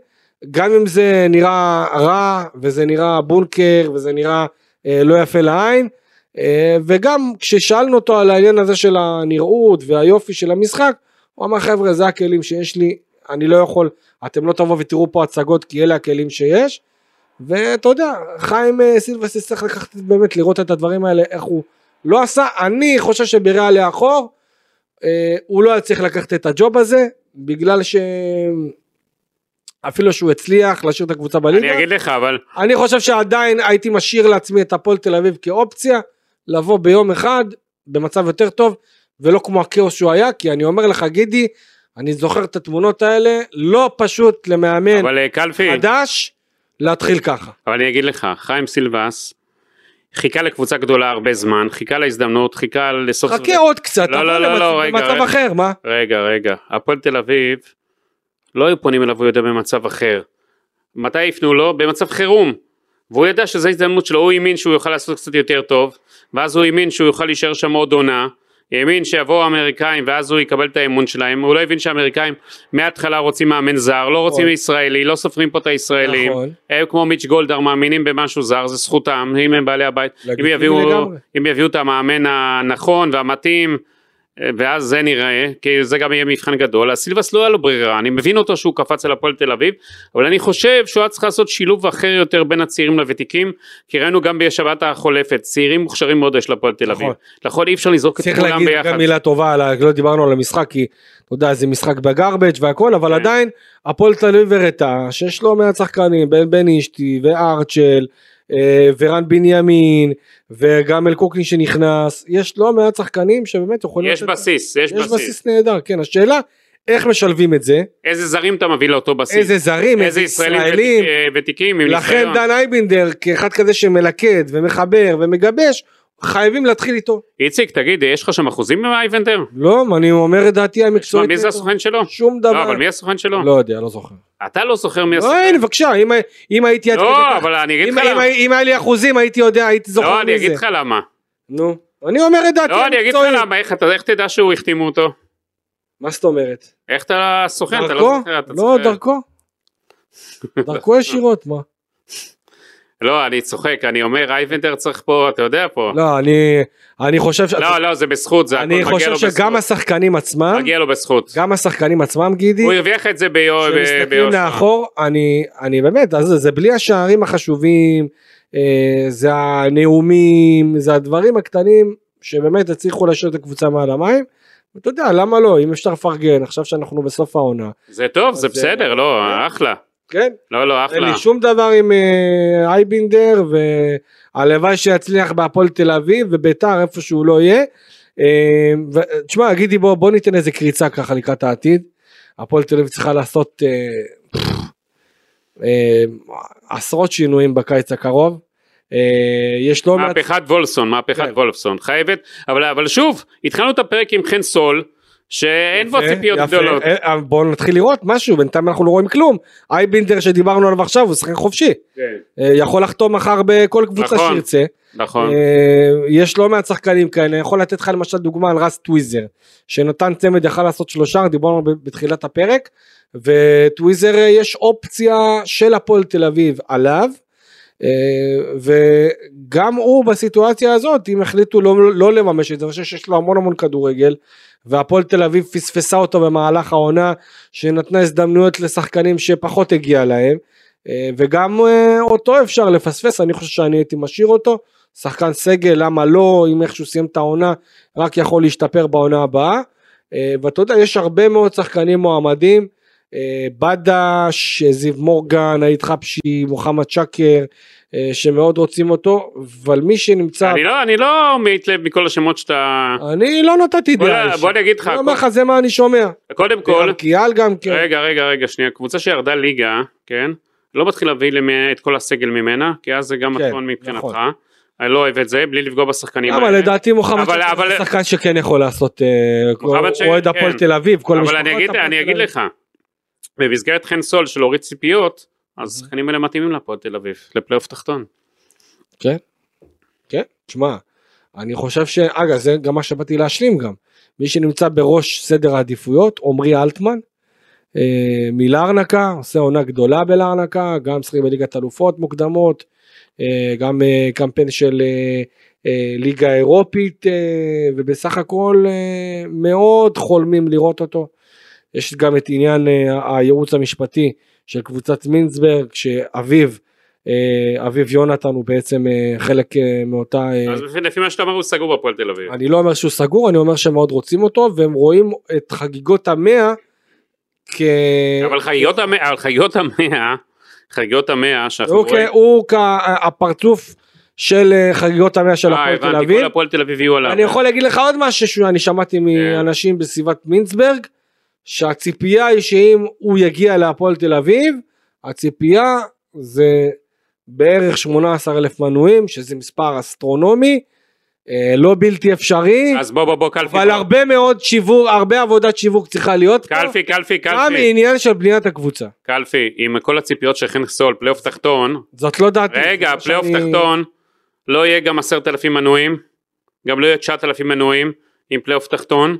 גם אם זה נראה רע וזה נראה בונקר וזה נראה אה, לא יפה לעין אה, וגם כששאלנו אותו על העניין הזה של הנראות והיופי של המשחק הוא אמר חבר'ה זה הכלים שיש לי אני לא יכול אתם לא תבואו ותראו פה הצגות כי אלה הכלים שיש ואתה יודע חיים אה, סילבס יצטרך לקחת באמת לראות את הדברים האלה איך הוא לא עשה אני חושב שבריאה לאחור אה, הוא לא היה צריך לקחת את הג'וב הזה בגלל ש... אפילו שהוא הצליח להשאיר את הקבוצה בליגה. אני אגיד לך אבל. אני חושב שעדיין הייתי משאיר לעצמי את הפועל תל אביב כאופציה לבוא ביום אחד במצב יותר טוב ולא כמו הכאוס שהוא היה כי אני אומר לך גידי אני זוכר את התמונות האלה לא פשוט למאמן אבל אה, קלפי חדש להתחיל ככה. אבל אני אגיד לך חיים סילבס חיכה לקבוצה גדולה הרבה זמן חיכה להזדמנות חיכה לסוף חכה עוד קצת לא לא לא לא רגע במצב אחר מה? רגע רגע הפועל תל אביב לא היו פונים אליו הוא יודע במצב אחר. מתי יפנו לו? במצב חירום. והוא ידע שזו הזדמנות שלו הוא האמין שהוא יוכל לעשות קצת יותר טוב ואז הוא האמין שהוא יוכל להישאר שם עוד עונה האמין שיבואו האמריקאים ואז הוא יקבל את האמון שלהם, הוא לא הבין שהאמריקאים מההתחלה רוצים מאמן זר, לא רוצים נכון. ישראלי, לא סופרים פה את הישראלים, נכון. הם כמו מיץ' גולדהר מאמינים במשהו זר, זה זכותם, אם הם בעלי הבית, אם יביאו, אם יביאו את המאמן הנכון והמתאים ואז זה נראה, כי זה גם יהיה מבחן גדול, אז סילבס לא היה לו ברירה, אני מבין אותו שהוא קפץ על הפועל תל אביב, אבל אני חושב שהוא היה צריך לעשות שילוב אחר יותר בין הצעירים לוותיקים, כי ראינו גם בשבת החולפת, צעירים מוכשרים מאוד יש לפועל תל אביב, נכון, נכון אי אפשר לזרוק את כולם ביחד. צריך להגיד גם מילה טובה, לא דיברנו על המשחק, כי אתה יודע זה משחק בגרבג' והכל, אבל כן. עדיין הפועל תל אביב הראתה שיש לו מעט שחקנים, בן בן אשתי וארצ'ל, ורן בנימין וגם אל קוקלין שנכנס. יש לא מעט שחקנים שבאמת יכולים יש בסיס יש, יש בסיס. בסיס נהדר כן. השאלה איך משלבים את זה? איזה זרים אתה מביא לאותו בסיס? איזה זרים איזה ישראלים ותיקים לכן דן אייבינדר כאחד כזה שמלכד ומחבר ומגבש חייבים להתחיל איתו. איציק תגיד יש לך שם אחוזים עם אייבנדר? לא אני אומר את דעתי המקצועית. מי זה הסוכן שלו? שום דבר. לא אבל מי הסוכן שלו? לא יודע לא זוכר. אתה לא זוכר מי הסוכן? לא הנה בבקשה אם, אם הייתי... לא אבל אני אגיד לך למה. אם היה לי אחוזים הייתי יודע הייתי זוכר מי זה. לא אני אגיד לך למה. נו. אני אומר את דעתי המקצועית. לא אני אגיד לך למה איך תדע שהוא החתימו אותו? מה זאת אומרת? איך אתה סוכן? אתה לא זוכר? לא דרכו. *laughs* דרכו ישירות מה. לא אני צוחק אני אומר אייבנדר צריך פה אתה יודע פה לא אני אני חושב ש... לא לא זה בזכות זה אני חושב שגם השחקנים עצמם מגיע לו בזכות גם השחקנים עצמם גידי הוא הרוויח את זה ביושר שמסתכלים לאחור אני אני באמת אז זה בלי השערים החשובים אה, זה הנאומים זה הדברים הקטנים שבאמת הצליחו להשאיר את הקבוצה מעל המים. אתה יודע למה לא אם אפשר לפרגן עכשיו שאנחנו בסוף העונה. זה טוב זה בסדר לא. אחלה. כן? לא לא אחלה. אין לי שום דבר עם אה, אייבינדר והלוואי שיצליח בהפועל תל אביב וביתר איפה שהוא לא יהיה. אה, תשמע גידי בוא בוא ניתן איזה קריצה ככה לקראת העתיד. הפועל תל אביב צריכה לעשות אה, אה, עשרות שינויים בקיץ הקרוב. אה, יש לא מעט... מהפכת וולפסון, מהפכת כן. וולפסון, חייבת, אבל, אבל שוב, התחלנו את הפרק עם חן סול, שאין בו ציפיות גדולות. אה, אה, בואו נתחיל לראות משהו, בינתיים אנחנו לא רואים כלום. אייבינדר שדיברנו עליו עכשיו הוא שחקן חופשי. כן. אה, יכול לחתום מחר בכל קבוצה נכון, שירצה. נכון. יש לא מעט שחקנים כאלה, יכול לתת לך למשל דוגמה על רס טוויזר, שנתן צמד יכל לעשות שלושה, דיברנו בתחילת הפרק, וטוויזר יש אופציה של הפועל תל אביב עליו. וגם הוא בסיטואציה הזאת אם החליטו לא, לא לממש את זה, אני חושב שיש לו המון המון כדורגל והפועל תל אביב פספסה אותו במהלך העונה שנתנה הזדמנויות לשחקנים שפחות הגיע להם אה, וגם אה, אותו אפשר לפספס אני חושב שאני הייתי משאיר אותו. שחקן סגל למה לא אם איכשהו סיים את העונה רק יכול להשתפר בעונה הבאה. אה, ואתה יודע, יש הרבה מאוד שחקנים מועמדים, אה, בדש, זיו מורגן, עיד חבשי, מוחמד שקר, אה, שמאוד רוצים אותו, אבל מי שנמצא, אני לא, אני לא מתלהב מכל השמות שאתה... אני לא נתתי דעה. בוא אני אגיד לך, אני אומר לך, זה מה אני שומע. קודם כל, קיאל גם כן. רגע, רגע, רגע, שנייה, קבוצה שירדה ליגה, כן? לא מתחיל להביא למ- את כל הסגל ממנה, כי אז זה גם כן, מתכון מבחינתך. נכון. אני לא אוהב את זה, בלי לפגוע בשחקנים אבל האלה. לדעתי מוחמד אבל- שקר אבל- זה שחקן שכן יכול לעשות, אה, אוהד הפועל כן. תל אביב, כל אבל המשפחות אני אגיד, הפועל אני תל אגיד אביב. לך, במסגרת חן סול של להוריד ציפיות, אז השחקנים האלה מתאימים להפועל תל אביב, לפלייאוף תחתון. כן, כן, תשמע, אני חושב ש... אגב, זה גם מה שבאתי להשלים גם. מי שנמצא בראש סדר העדיפויות, עמרי אלטמן, אה, מלארנקה, עושה עונה גדולה בלארנקה, גם שחק בליגת אלופות מוקדמות, אה, גם אה, קמפיין של אה, אה, ליגה אירופית, אה, ובסך הכל אה, מאוד חולמים לראות אותו. יש גם את עניין אה, הייעוץ המשפטי של קבוצת מינסברג, שאביו, אה, אביו יונתן הוא בעצם אה, חלק מאותה... אז לפי- מה שאתה אומר הוא סגור בהפועל תל אביב. אני לא אומר שהוא סגור, אני אומר שהם מאוד רוצים אותו, והם רואים את חגיגות המאה כ... אבל חגיגות המאה, חגיגות המאה, חגיגות המאה שאנחנו הוא, כ... רואים, הוא כהפרצוף של חגיגות המאה של הפועל תל אביב. כל הפועל תל אביב יהיו עליו. אני יכול להגיד לך עוד משהו שאני שמעתי כן. מאנשים בסביבת מינסברג, שהציפייה היא שאם הוא יגיע להפועל תל אביב, הציפייה זה בערך 18 אלף מנויים, שזה מספר אסטרונומי, אה, לא בלתי אפשרי. אז בוא בוא בוא קלפי, אבל בוא. הרבה מאוד שיווק, הרבה עבודת שיווק צריכה להיות פה, קלפי, קלפי, גם קלפי, עניין של בניית הקבוצה. קלפי, עם כל הציפיות של חן סול, פלייאוף תחתון, זאת לא דעתי. רגע, פלייאוף שאני- תחתון, לא יהיה גם עשרת אלפים מנויים, גם לא יהיה תשעת אלפים מנויים עם פלייאוף תחתון,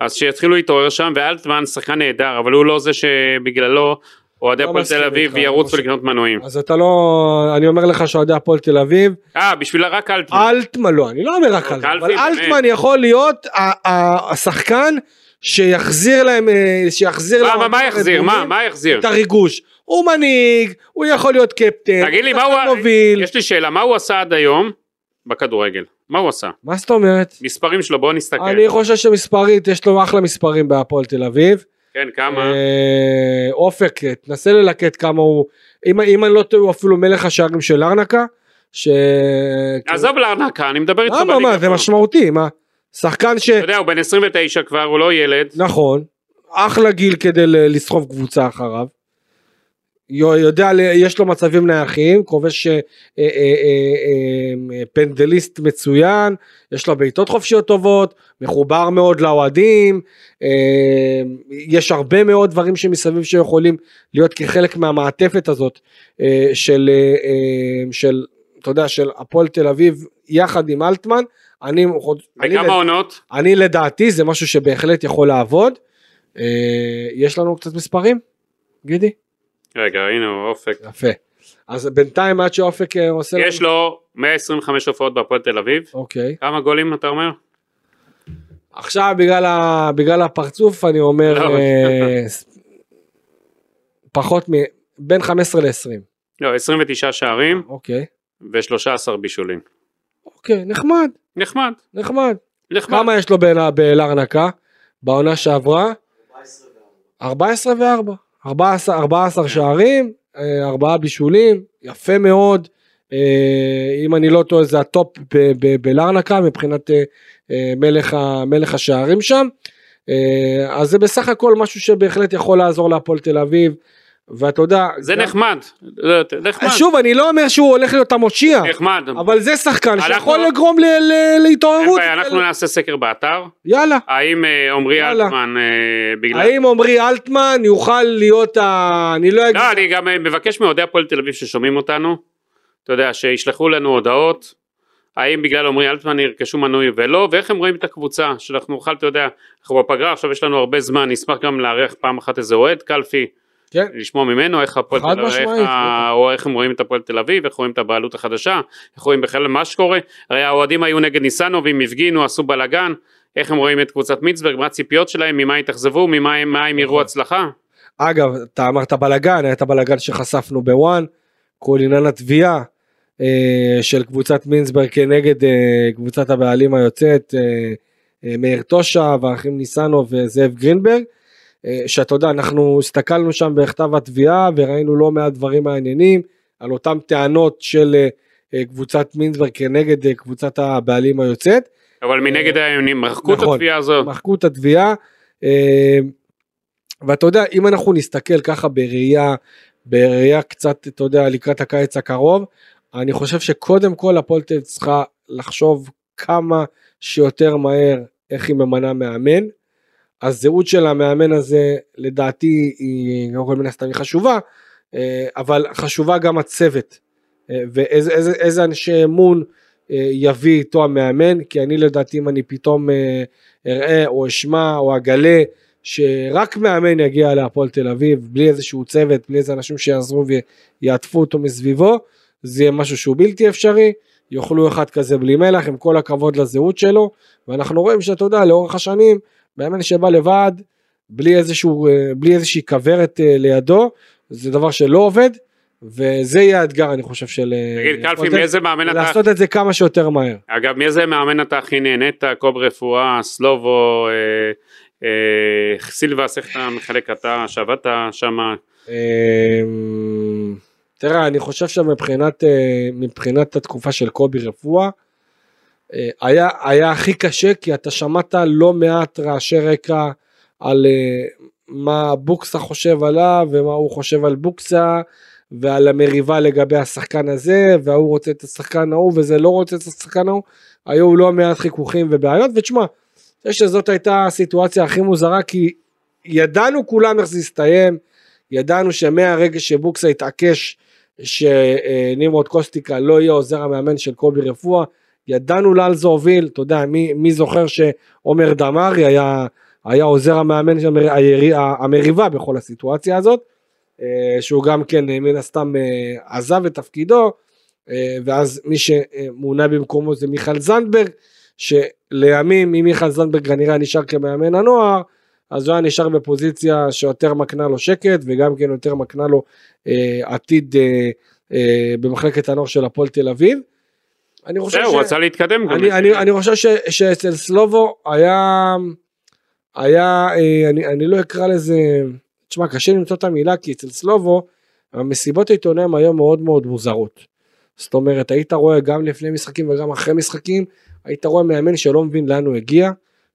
אז שיתחילו להתעורר שם, ואלטמן שחקן נהדר, אבל הוא לא זה שבגללו אוהדי לא הפועל תל אביב ירוצו. לקנות מנויים. אז אתה לא, אני אומר לך שאוהדי הפועל תל אביב, אה, בשביל רק אלטמן. אלטמן לא, אני לא אומר רק אלטמן, אבל. אלטמן יכול להיות השחקן שיחזיר להם, אה, שיחזיר מה, מה, יחזיר? מה, מה יחזיר? את הריגוש. הוא מנהיג, הוא יכול להיות קפטן, תגיד לי, מה הוא... יש לי שאלה, מה הוא עשה עד היום בכדורגל? מה הוא עשה? מה זאת אומרת? מספרים שלו, בוא נסתכל. אני חושב שמספרית, יש לו אחלה מספרים בהפועל תל אביב. כן, כמה? אה, אופק, תנסה ללקט כמה הוא, אם, אם אני לא טועה הוא אפילו מלך השערים של ארנקה, ש... עזוב לארנקה, אני מדבר איתך למה, מה, זה. משמעותי, מה? שחקן ש... אתה יודע, הוא בן 29 כבר, הוא לא ילד. נכון, אחלה גיל כדי לסחוב קבוצה אחריו. יו- יודע, יש לו מצבים נייחים, כובש אה, אה, אה, פנדליסט מצוין, יש לו בעיטות חופשיות טובות, מחובר מאוד לאוהדים, יש הרבה מאוד דברים שמסביב שיכולים להיות כחלק מהמעטפת הזאת של, של, אתה יודע, של הפועל תל אביב יחד עם אלטמן. אני, אני, בכמה עונות? אני לדעתי זה משהו שבהחלט יכול לעבוד. יש לנו קצת מספרים? גידי? רגע, הנה הוא אופק. יפה. אז בינתיים עד שאופק אה, עושה... יש לו 125 הופעות בהפועל תל אביב. אוקיי. כמה גולים אתה אומר? עכשיו בגלל, ה... בגלל הפרצוף אני אומר לא, אה, פחות מ... בין 15 ל-20. לא, 29 שערים אוקיי. ו-13 בישולים. אוקיי, נחמד, נחמד, נחמד. נחמד. כמה יש לו בלרנקה בעונה שעברה? 14 ו-4. 14, 14 שערים, אה, ארבעה בישולים, יפה מאוד. אה, אם אני לא טועה זה הטופ בלרנקה מבחינת אה, מלך, מלך השערים שם. אז זה בסך הכל משהו שבהחלט יכול לעזור להפועל תל אביב. ואתה יודע, זה גם- נחמד. לא, נחמד. שוב אני לא אומר שהוא הולך להיות המושיע, נחמד. אבל זה שחקן אנחנו- שיכול לגרום ל- ל- להתעוררות. אנחנו נעשה סקר באתר. יאללה. האם אה, עמרי. אלטמן אה, בגלל... האם עמרי אלטמן יוכל להיות ה... אני לא אגיד... לא, אני גם אה, מבקש מאוהדי הפועל תל אביב ששומעים אותנו, אתה יודע, שישלחו לנו הודעות, האם בגלל עמרי אלטמן ירכשו מנוי ולא, ואיך הם רואים את הקבוצה, שאנחנו נוכל, אתה יודע, אנחנו בפגרה, עכשיו יש לנו הרבה זמן, נשמח גם לארח פעם אחת איזה אוהד קלפי, כן. לשמוע ממנו איך הפועל תל אביב, או איך הם רואים את הפועל תל אביב, איך רואים את הבעלות החדשה, איך רואים בכלל מה שקורה, הרי האוהדים היו נגד ניסנובים, הפגינו, עשו בלאגן, איך הם רואים את קבוצת מיצברג, מה הציפיות שלהם, ממה התאכזבו, ממה הם- הם יראו נכון. הצלחה, אגב, אתה אמרת בלאגן, היה את הבלאגן שחשפנו בוואן, כל עניין התביעה אה, של קבוצת מינסברג כנגד אה, קבוצת הבעלים היוצאת, אה, אה, מאיר טושה והאחים ניסנו וזאב גרינברג, שאתה יודע, אנחנו הסתכלנו שם בכתב התביעה וראינו לא מעט דברים מעניינים על אותן טענות של אה, אה, קבוצת מינסברג כנגד אה, קבוצת הבעלים היוצאת. אבל מנגד הם מחקו את נכון. התביעה הזאת. מחקו את התביעה. אה, ואתה יודע, אם אנחנו נסתכל ככה בראייה, בראייה קצת, אתה יודע, לקראת הקיץ הקרוב, אני חושב שקודם כל הפועל צריכה לחשוב כמה שיותר מהר איך היא ממנה מאמן. הזהות של המאמן הזה לדעתי היא כל מיני סתם היא חשובה, אה, אבל חשובה גם הצוות אה, ואיזה איזה, איזה אנשי אמון אה, יביא איתו המאמן, כי אני לדעתי אם אני פתאום אה, אראה או אשמע או אגלה שרק מאמן יגיע להפועל תל אביב בלי איזשהו צוות, בלי איזה אנשים שיעזרו ויעטפו אותו מסביבו, זה יהיה משהו שהוא בלתי אפשרי, יאכלו אחד כזה בלי מלח עם כל הכבוד לזהות שלו, ואנחנו רואים שאתה יודע לאורך השנים מאמן שבא לבד, בלי, איזשהו, אה, בלי איזושהי כוורת אה, לידו, זה דבר שלא עובד, וזה יהיה האתגר אני חושב של... אה, תגיד קלפי מאיזה מאמן אתה, לעשות את זה כמה שיותר מהר. אגב מאיזה מאמן אתה הכי נהנית, קוב רפואה, סלובו, אה, אה, סילבס, איך אתה מחלק? אתה, שעבדת שם, אמ, תראה, אני חושב שמבחינת אה, מבחינת התקופה של קובי רפואה, אה, היה, היה הכי קשה כי אתה שמעת לא מעט רעשי רקע על אה, מה בוקסה חושב עליו ומה הוא חושב על בוקסה ועל המריבה לגבי השחקן הזה וההוא רוצה את השחקן ההוא וזה לא רוצה את השחקן ההוא, היו לא מעט חיכוכים ובעיות ותשמע, אני שזאת הייתה הסיטואציה הכי מוזרה כי ידענו כולם איך זה יסתיים, ידענו שמהרגע שבוקסה התעקש שנמרוד קוסטיקה לא יהיה עוזר המאמן של קובי רפואה, ידענו לאן זה הוביל, אתה יודע, מי, מי זוכר שעומר דמארי היה, היה עוזר המאמן של המר, המריבה בכל הסיטואציה הזאת, אה, שהוא גם כן אה, מן הסתם אה, עזב את תפקידו, ואז מי שמונה במקומו זה מיכל זנדברג, שלימים אם מיכל זנדברג כנראה נשאר כמאמן הנוער, אז הוא היה נשאר בפוזיציה שיותר מקנה לו שקט וגם כן יותר מקנה לו אה, עתיד אה, אה, במחלקת הנוער של הפועל תל אביב. אני חושב זהו, הוא רצה להתקדם גם. אני, אני, אני חושב ש, שאצל סלובו היה, היה אה, אני, אני לא אקרא לזה, תשמע קשה למצוא את המילה כי אצל סלובו המסיבות העיתונאים היו מאוד מאוד מוזרות. זאת אומרת היית רואה גם לפני משחקים וגם אחרי משחקים, היית רואה מאמן שלא מבין לאן הוא הגיע,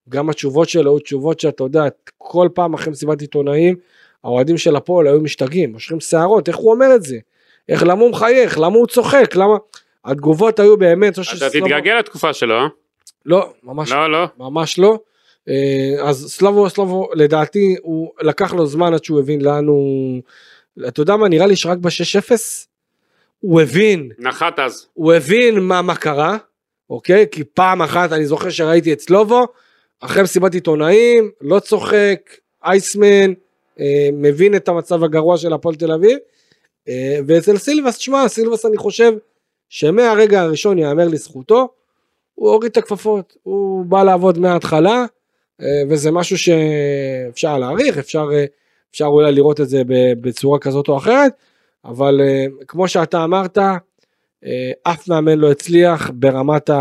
גם התשובות שלו היו תשובות שאתה יודע, כל פעם אחרי מסיבת עיתונאים, האוהדים של הפועל היו משתגעים, מושכים שערות, איך הוא אומר את זה? איך, למה הוא מחייך? למה הוא צוחק? למה... התגובות היו באמת, אתה תתגעגע לתקופה שלו, אה? לא, ממש לא, לא. ממש לא. אה, אז סלובו סלובו לדעתי הוא לקח לו זמן עד שהוא הבין לאן הוא, אתה יודע מה נראה לי שרק ב-6-0 הוא הבין, נחת אז. הוא הבין מה מה קרה, אוקיי? כי פעם אחת אני זוכר שראיתי את סלובו, אחרי מסיבת עיתונאים, לא צוחק, אייסמן, אה, מבין את המצב הגרוע של הפועל תל אביב, אה, ואצל סילבס, תשמע, סילבס אני חושב שמהרגע הראשון יאמר לזכותו, הוא הוריד את הכפפות, הוא בא לעבוד מההתחלה, אה, וזה משהו שאפשר להעריך, אפשר, אה, אפשר אולי לראות את זה בצורה כזאת או אחרת, אבל אה, כמו שאתה אמרת, אף מאמן לא הצליח ברמת ה,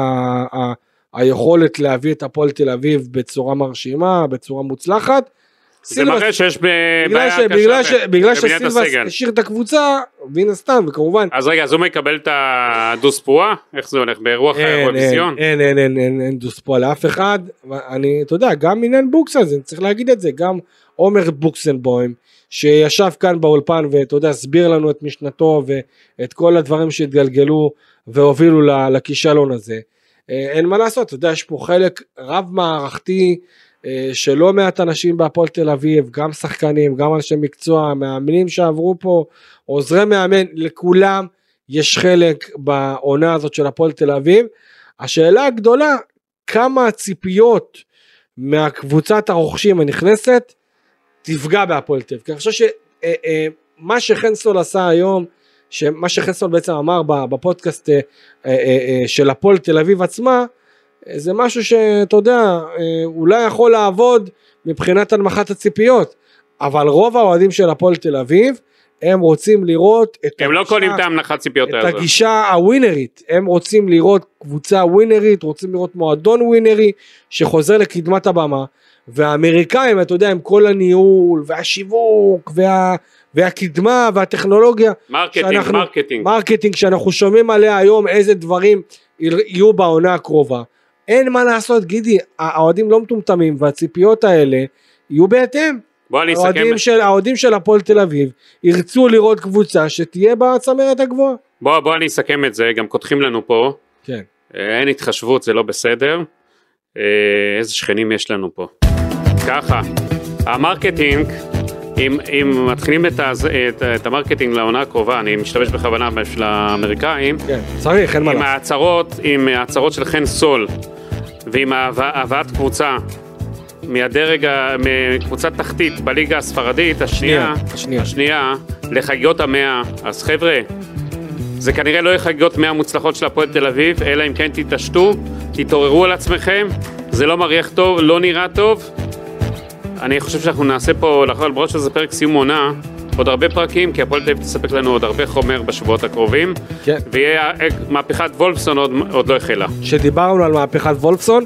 ה, היכולת להביא את הפועל תל אביב בצורה מרשימה, בצורה מוצלחת. זה מראה שיש בעיה קשה בגלל, שסילבס. השאיר את הקבוצה, מן הסתם, וכמובן, אז רגע, אז הוא מקבל את הדוס פועה? איך זה הולך? באירוח אין, אין, האירוויזיון? אין, אין, אין, אין, אין דוס פה לאף אחד, אני, אתה יודע, גם עניין בוקסה, זה צריך להגיד את זה, גם עומר בוקסנבוים, שישב כאן באולפן ואתה יודע, הסביר לנו את משנתו ואת כל הדברים שהתגלגלו והובילו לכישלון הזה. אה, אין מה לעשות, אתה יודע, יש פה חלק רב מערכתי שלא מעט אנשים בהפועל תל אביב, גם שחקנים, גם אנשי מקצוע, מאמנים שעברו פה, עוזרי מאמן, לכולם יש חלק בעונה הזאת של הפועל תל אביב. השאלה הגדולה, כמה הציפיות מהקבוצת הרוכשים הנכנסת תפגע בהפועל תל אביב. כי אני חושב שמה שחנסול עשה היום, שמה שחנסול בעצם אמר בפודקאסט אה, אה, אה, של הפועל תל אביב עצמה, אה, זה משהו שאתה יודע, אה, אולי יכול לעבוד מבחינת הנמכת הציפיות, אבל רוב האוהדים של הפועל תל אביב, הם רוצים לראות את הם לא הגישה- קונים את ציפיות את. הגישה הווינרית, הם רוצים לראות קבוצה ווינרית, רוצים לראות מועדון ווינרי שחוזר לקדמת הבמה, והאמריקאים, אתה יודע, עם כל הניהול והשיווק וה, והקדמה והטכנולוגיה, marketing, שאנחנו- marketing. marketing שאנחנו שומעים עליה היום, איזה דברים יהיו בעונה הקרובה. אין מה לעשות, גידי, האוהדים לא מטומטמים והציפיות האלה יהיו בהתאם. בוא אני אסכם. האוהדים של, האוהדים של הפועל תל אביב ירצו לראות קבוצה שתהיה בצמרת הגבוהה. בוא בוא אני אסכם את זה, גם קודחים לנו פה. כן. אה, אין התחשבות, זה לא בסדר. אה, איזה שכנים יש לנו פה. ככה, ה marketing, אם, אם מתחילים את, הז, את, את ה marketing לעונה הקרובה, אני משתמש בכוונה בשביל האמריקאים, כן, צריך, אין מה לעשות. עם ההצהרות של חן סול, ועם הבאת קבוצה מהדרג, ה- מקבוצת תחתית בליגה הספרדית, השנייה, השנייה. השנייה, לחגיגות המאה, אז חבר'ה, זה כנראה לא יהיה חגיגות מאה מוצלחות של הפועל תל אביב, אלא אם כן תתעשתו, תתעוררו על עצמכם, זה לא מריח טוב, לא נראה טוב. אני חושב שאנחנו נעשה פה, למרות שזה פרק סיום עונה, עוד הרבה פרקים, כי הפועל תל אביב תספק לנו עוד הרבה חומר בשבועות הקרובים, כן. ויהיה מהפכת וולפסון עוד, עוד לא החלה. שדיברנו על מהפכת וולפסון,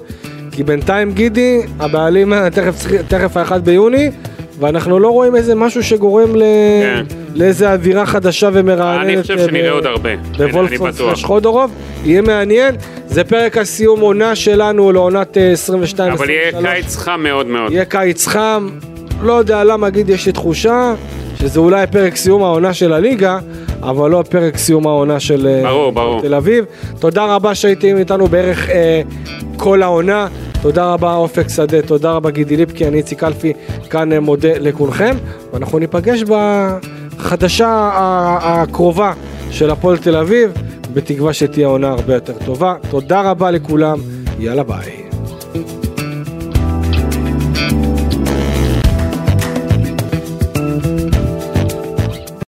כי בינתיים גידי, הבעלים אה, תכף, תכף האחד ביוני, ואנחנו לא רואים איזה משהו שגורם ל... כן. לאיזה אווירה חדשה ומרעננת. אני חושב אה, שנראה ב- עוד הרבה, בוולפסון. סלש חודורוב, יהיה מעניין, זה פרק הסיום עונה שלנו לעונת אה, 22-23. אבל יהיה קיץ חם מאוד מאוד. יהיה קיץ חם, לא יודע למה גיד יש לי תחושה שזה אולי פרק סיום העונה של הליגה, אבל לא פרק סיום העונה של אה, ברור, ברור. תל אביב. תודה רבה שהייתם איתנו בערך אה, כל העונה. תודה רבה אופק שדה, תודה רבה גידי ליפקי, אני איציק אלפי, כאן אה, מודה לכולכם, ואנחנו ניפגש בחדשה הקרובה של הפועל תל אביב, בתקווה שתהיה עונה הרבה יותר טובה. תודה רבה לכולם, יאללה ביי.